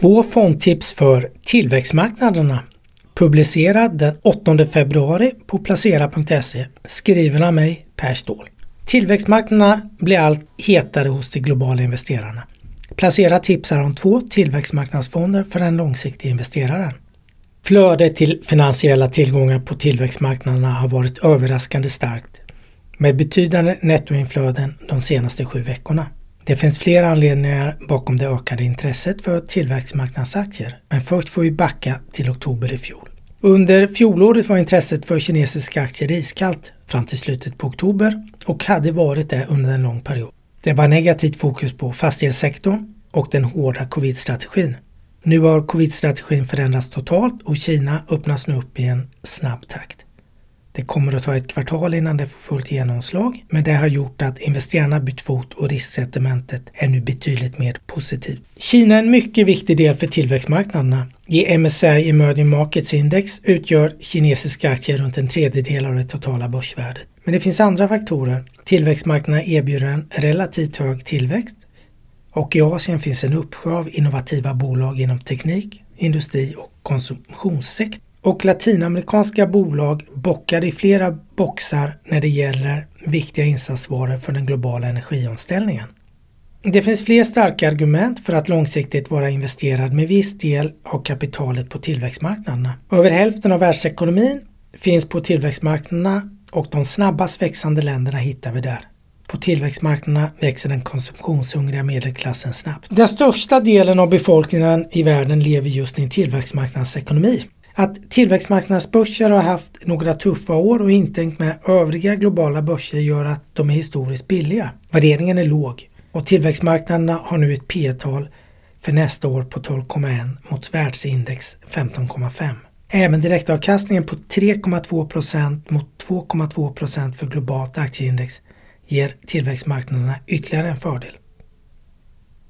Två fondtips för tillväxtmarknaderna publicerad den 8 februari på placera.se skriven av mig Per Ståhl. Tillväxtmarknaderna blir allt hetare hos de globala investerarna. Placera tipsar om två tillväxtmarknadsfonder för den långsiktiga investeraren. Flödet till finansiella tillgångar på tillväxtmarknaderna har varit överraskande starkt med betydande nettoinflöden de senaste sju veckorna. Det finns flera anledningar bakom det ökade intresset för tillväxtmarknadsaktier, men först får vi backa till oktober i fjol. Under fjolåret var intresset för kinesiska aktier iskallt fram till slutet på oktober och hade varit det under en lång period. Det var negativt fokus på fastighetssektorn och den hårda covid-strategin. Nu har covid-strategin förändrats totalt och Kina öppnas nu upp i en snabb takt. Det kommer att ta ett kvartal innan det får fullt genomslag, men det har gjort att investerarna bytt fot och risksentimentet är nu betydligt mer positivt. Kina är en mycket viktig del för tillväxtmarknaderna. I MSCI Emerging Markets Index utgör kinesiska aktier runt en tredjedel av det totala börsvärdet. Men det finns andra faktorer. Tillväxtmarknaderna erbjuder en relativt hög tillväxt och i Asien finns en uppsjö av innovativa bolag inom teknik, industri och konsumtionssektorn och latinamerikanska bolag bockar i flera boxar när det gäller viktiga insatsvaror för den globala energiomställningen. Det finns fler starka argument för att långsiktigt vara investerad med viss del av kapitalet på tillväxtmarknaderna. Över hälften av världsekonomin finns på tillväxtmarknaderna och de snabbast växande länderna hittar vi där. På tillväxtmarknaderna växer den konsumtionshungriga medelklassen snabbt. Den största delen av befolkningen i världen lever just i en tillväxtmarknadsekonomi. Att tillväxtmarknadsbörser har haft några tuffa år och intänkt med övriga globala börser gör att de är historiskt billiga. Värderingen är låg och tillväxtmarknaderna har nu ett P tal för nästa år på 12,1 mot världsindex 15,5. Även direktavkastningen på 3,2 procent mot 2,2 procent för globalt aktieindex ger tillväxtmarknaderna ytterligare en fördel.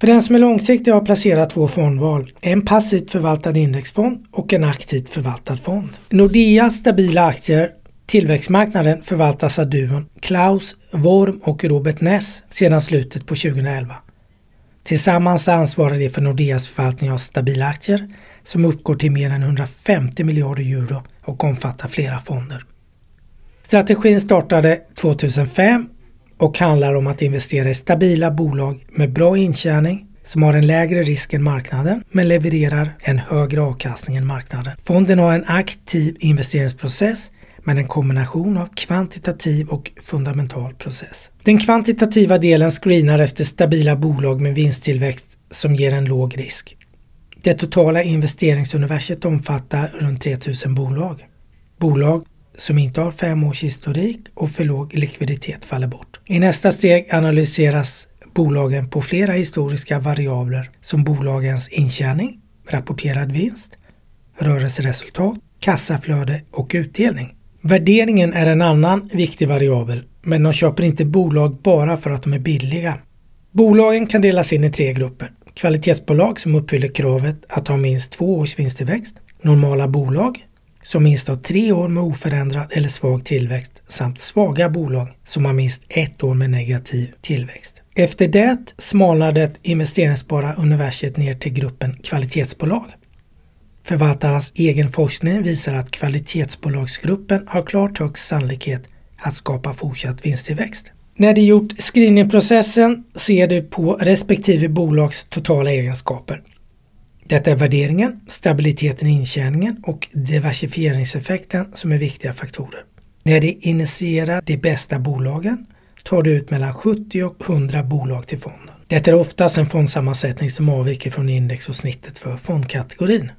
För den som är långsiktig har placerat två fondval. En passivt förvaltad indexfond och en aktivt förvaltad fond. Nordeas stabila aktier Tillväxtmarknaden förvaltas av duon Klaus Worm och Robert Ness sedan slutet på 2011. Tillsammans ansvarar de för Nordeas förvaltning av stabila aktier som uppgår till mer än 150 miljarder euro och omfattar flera fonder. Strategin startade 2005 och handlar om att investera i stabila bolag med bra intjäning som har en lägre risk än marknaden men levererar en högre avkastning än marknaden. Fonden har en aktiv investeringsprocess med en kombination av kvantitativ och fundamental process. Den kvantitativa delen screenar efter stabila bolag med vinsttillväxt som ger en låg risk. Det totala investeringsuniverset omfattar runt 3000 bolag. Bolag som inte har fem års historik och för låg likviditet faller bort. I nästa steg analyseras bolagen på flera historiska variabler som bolagens intjäning, rapporterad vinst, rörelseresultat, kassaflöde och utdelning. Värderingen är en annan viktig variabel, men de köper inte bolag bara för att de är billiga. Bolagen kan delas in i tre grupper. Kvalitetsbolag som uppfyller kravet att ha minst två års vinsttillväxt, normala bolag som minst har tre år med oförändrad eller svag tillväxt samt svaga bolag som har minst ett år med negativ tillväxt. Efter det smalnar det investeringsbara universet ner till gruppen kvalitetsbolag. Förvaltarens egen forskning visar att kvalitetsbolagsgruppen har klart högst sannolikhet att skapa fortsatt vinsttillväxt. När du gjort screeningprocessen ser du på respektive bolags totala egenskaper. Detta är värderingen, stabiliteten i intjäningen och diversifieringseffekten som är viktiga faktorer. När de initierar de bästa bolagen tar du ut mellan 70 och 100 bolag till fonden. Det är oftast en fondsammansättning som avviker från index och snittet för fondkategorin.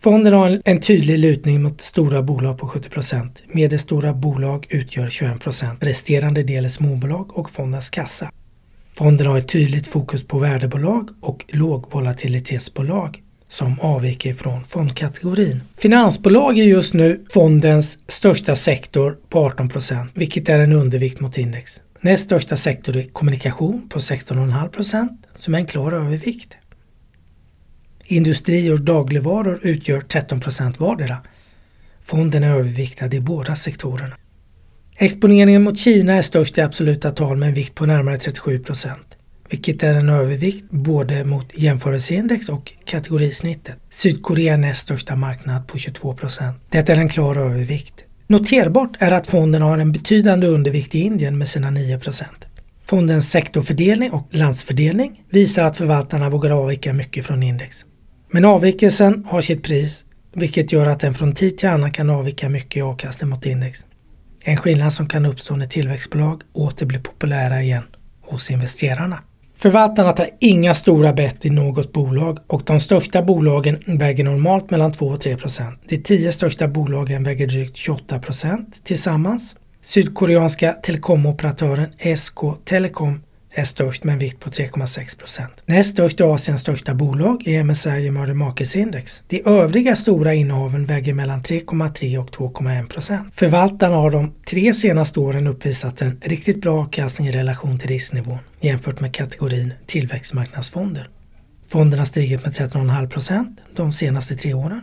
Fonden har en tydlig lutning mot stora bolag på 70% Medelstora bolag utgör 21% Resterande del är småbolag och fondens kassa. Fonden har ett tydligt fokus på värdebolag och lågvolatilitetsbolag som avviker från fondkategorin. Finansbolag är just nu fondens största sektor på 18% vilket är en undervikt mot index. Näst största sektor är kommunikation på 16,5% som är en klar övervikt. Industri och dagligvaror utgör 13% vardera. Fonden är överviktad i båda sektorerna. Exponeringen mot Kina är störst i absoluta tal med en vikt på närmare 37% vilket är en övervikt både mot jämförelseindex och kategorisnittet. Sydkorea är näst största marknad på 22 procent. Det är en klar övervikt. Noterbart är att fonden har en betydande undervikt i Indien med sina 9 procent. Fondens sektorfördelning och landsfördelning visar att förvaltarna vågar avvika mycket från index. Men avvikelsen har sitt pris vilket gör att den från tid till annan kan avvika mycket i avkastning mot index. En skillnad som kan uppstå när tillväxtbolag åter blir populära igen hos investerarna. Förvaltarna tar inga stora bett i något bolag och de största bolagen väger normalt mellan 2 och 3 procent. De tio största bolagen väger drygt 28 procent tillsammans. Sydkoreanska telekomoperatören SK Telecom är störst med en vikt på 3,6 procent. Näst störst är Asiens största bolag är MSCI Emerging Markets Index. De övriga stora innehaven väger mellan 3,3 och 2,1 procent. Förvaltarna har de tre senaste åren uppvisat en riktigt bra avkastning i relation till risknivån jämfört med kategorin tillväxtmarknadsfonder. Fonderna har stigit med 13,5 procent de senaste tre åren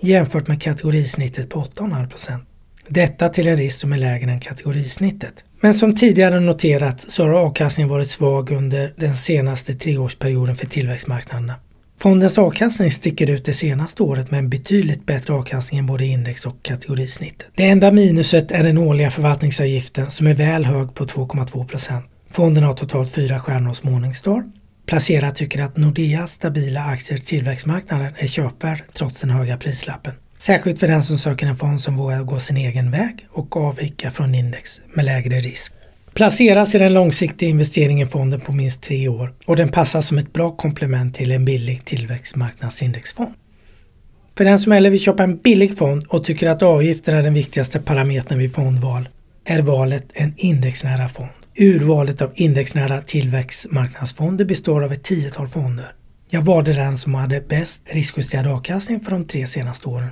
jämfört med kategorisnittet på 8,5 procent. Detta till en risk som är lägre än kategorisnittet. Men som tidigare noterats så har avkastningen varit svag under den senaste treårsperioden för tillväxtmarknaderna. Fondens avkastning sticker ut det senaste året med en betydligt bättre avkastning än både index och kategorisnittet. Det enda minuset är den årliga förvaltningsavgiften som är väl hög på 2,2 procent. Fonden har totalt fyra stjärnor hos Morningstar. Placerare tycker att Nordeas stabila aktier i tillväxtmarknaden är köpvärd trots den höga prislappen. Särskilt för den som söker en fond som vågar gå sin egen väg och avvika från index med lägre risk. Placeras i den långsiktiga investeringen i fonden på minst tre år och den passar som ett bra komplement till en billig tillväxtmarknadsindexfond. För den som hellre vill köpa en billig fond och tycker att avgiften är den viktigaste parametern vid fondval är valet en indexnära fond. Urvalet av indexnära tillväxtmarknadsfonder består av ett tiotal fonder. Jag valde den som hade bäst riskjusterad avkastning för de tre senaste åren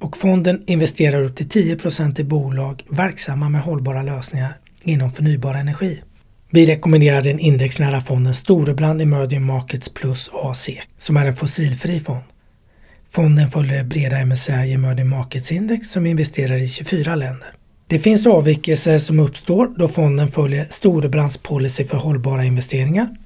och fonden investerar upp till 10% i bolag verksamma med hållbara lösningar inom förnybar energi. Vi rekommenderar den indexnära fonden Storebrand Emerging Markets Plus AC som är en fossilfri fond. Fonden följer det breda MSCI Emerging Markets Index som investerar i 24 länder. Det finns avvikelser som uppstår då fonden följer Storebrands policy för hållbara investeringar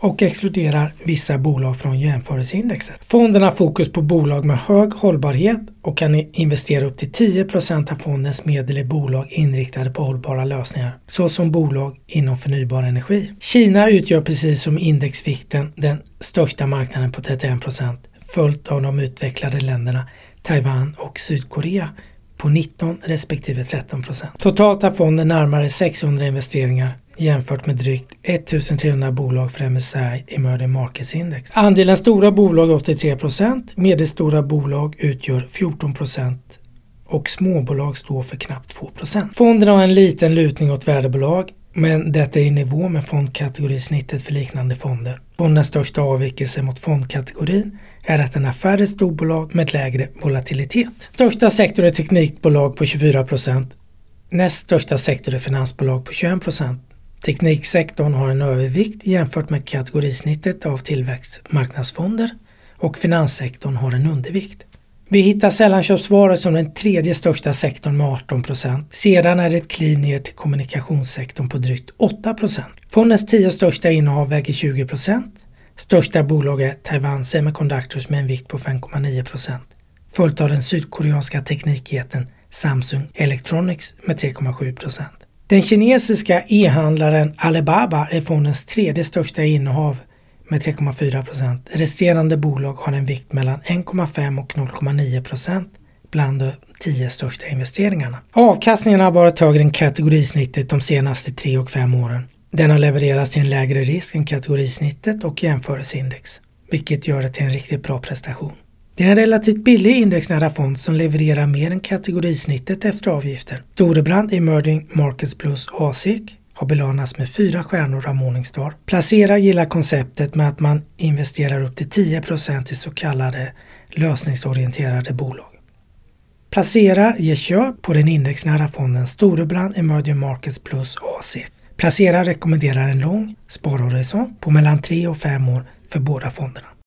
och exkluderar vissa bolag från jämförelseindexet. Fonden har fokus på bolag med hög hållbarhet och kan investera upp till 10% av fondens medel i bolag inriktade på hållbara lösningar, såsom bolag inom förnybar energi. Kina utgör precis som indexvikten den största marknaden på 31% följt av de utvecklade länderna Taiwan och Sydkorea på 19 respektive 13% Totalt har fonden närmare 600 investeringar jämfört med drygt 1300 bolag för MSCI Emerging Markets Index. Andelen stora bolag är 83% medelstora bolag utgör 14% och småbolag står för knappt 2% Fonden har en liten lutning åt värdebolag men detta är i nivå med fondkategorisnittet för liknande fonder. Fondens största avvikelse mot fondkategorin är att den har färre storbolag med lägre volatilitet. Största sektor är teknikbolag på 24% Näst största sektor är finansbolag på 21 Tekniksektorn har en övervikt jämfört med kategorisnittet av tillväxtmarknadsfonder och finanssektorn har en undervikt. Vi hittar sällanköpsvaror som den tredje största sektorn med 18 Sedan är det ett kliv ner till kommunikationssektorn på drygt 8 Fondens tio största innehav väger 20 procent. Största bolag är Taiwan Semiconductors med en vikt på 5,9 följt av den sydkoreanska teknikjätten Samsung Electronics med 3,7 den kinesiska e-handlaren Alibaba är fondens tredje största innehav med 3,4 procent. Resterande bolag har en vikt mellan 1,5 och 0,9 procent bland de tio största investeringarna. Avkastningen har varit högre än kategorisnittet de senaste tre och fem åren. Den har levererats till en lägre risk än kategorisnittet och jämförelseindex, vilket gör det till en riktigt bra prestation. Det är en relativt billig indexnära fond som levererar mer än kategorisnittet efter avgifter. Storebrand Emerging Markets Plus ASIC har belönats med fyra stjärnor av Morningstar. Placera gillar konceptet med att man investerar upp till 10% i så kallade lösningsorienterade bolag. Placera ger köp på den indexnära fonden Storebrand Emerging Markets Plus ASIC. Placera rekommenderar en lång sparhorisont på mellan 3 och 5 år för båda fonderna.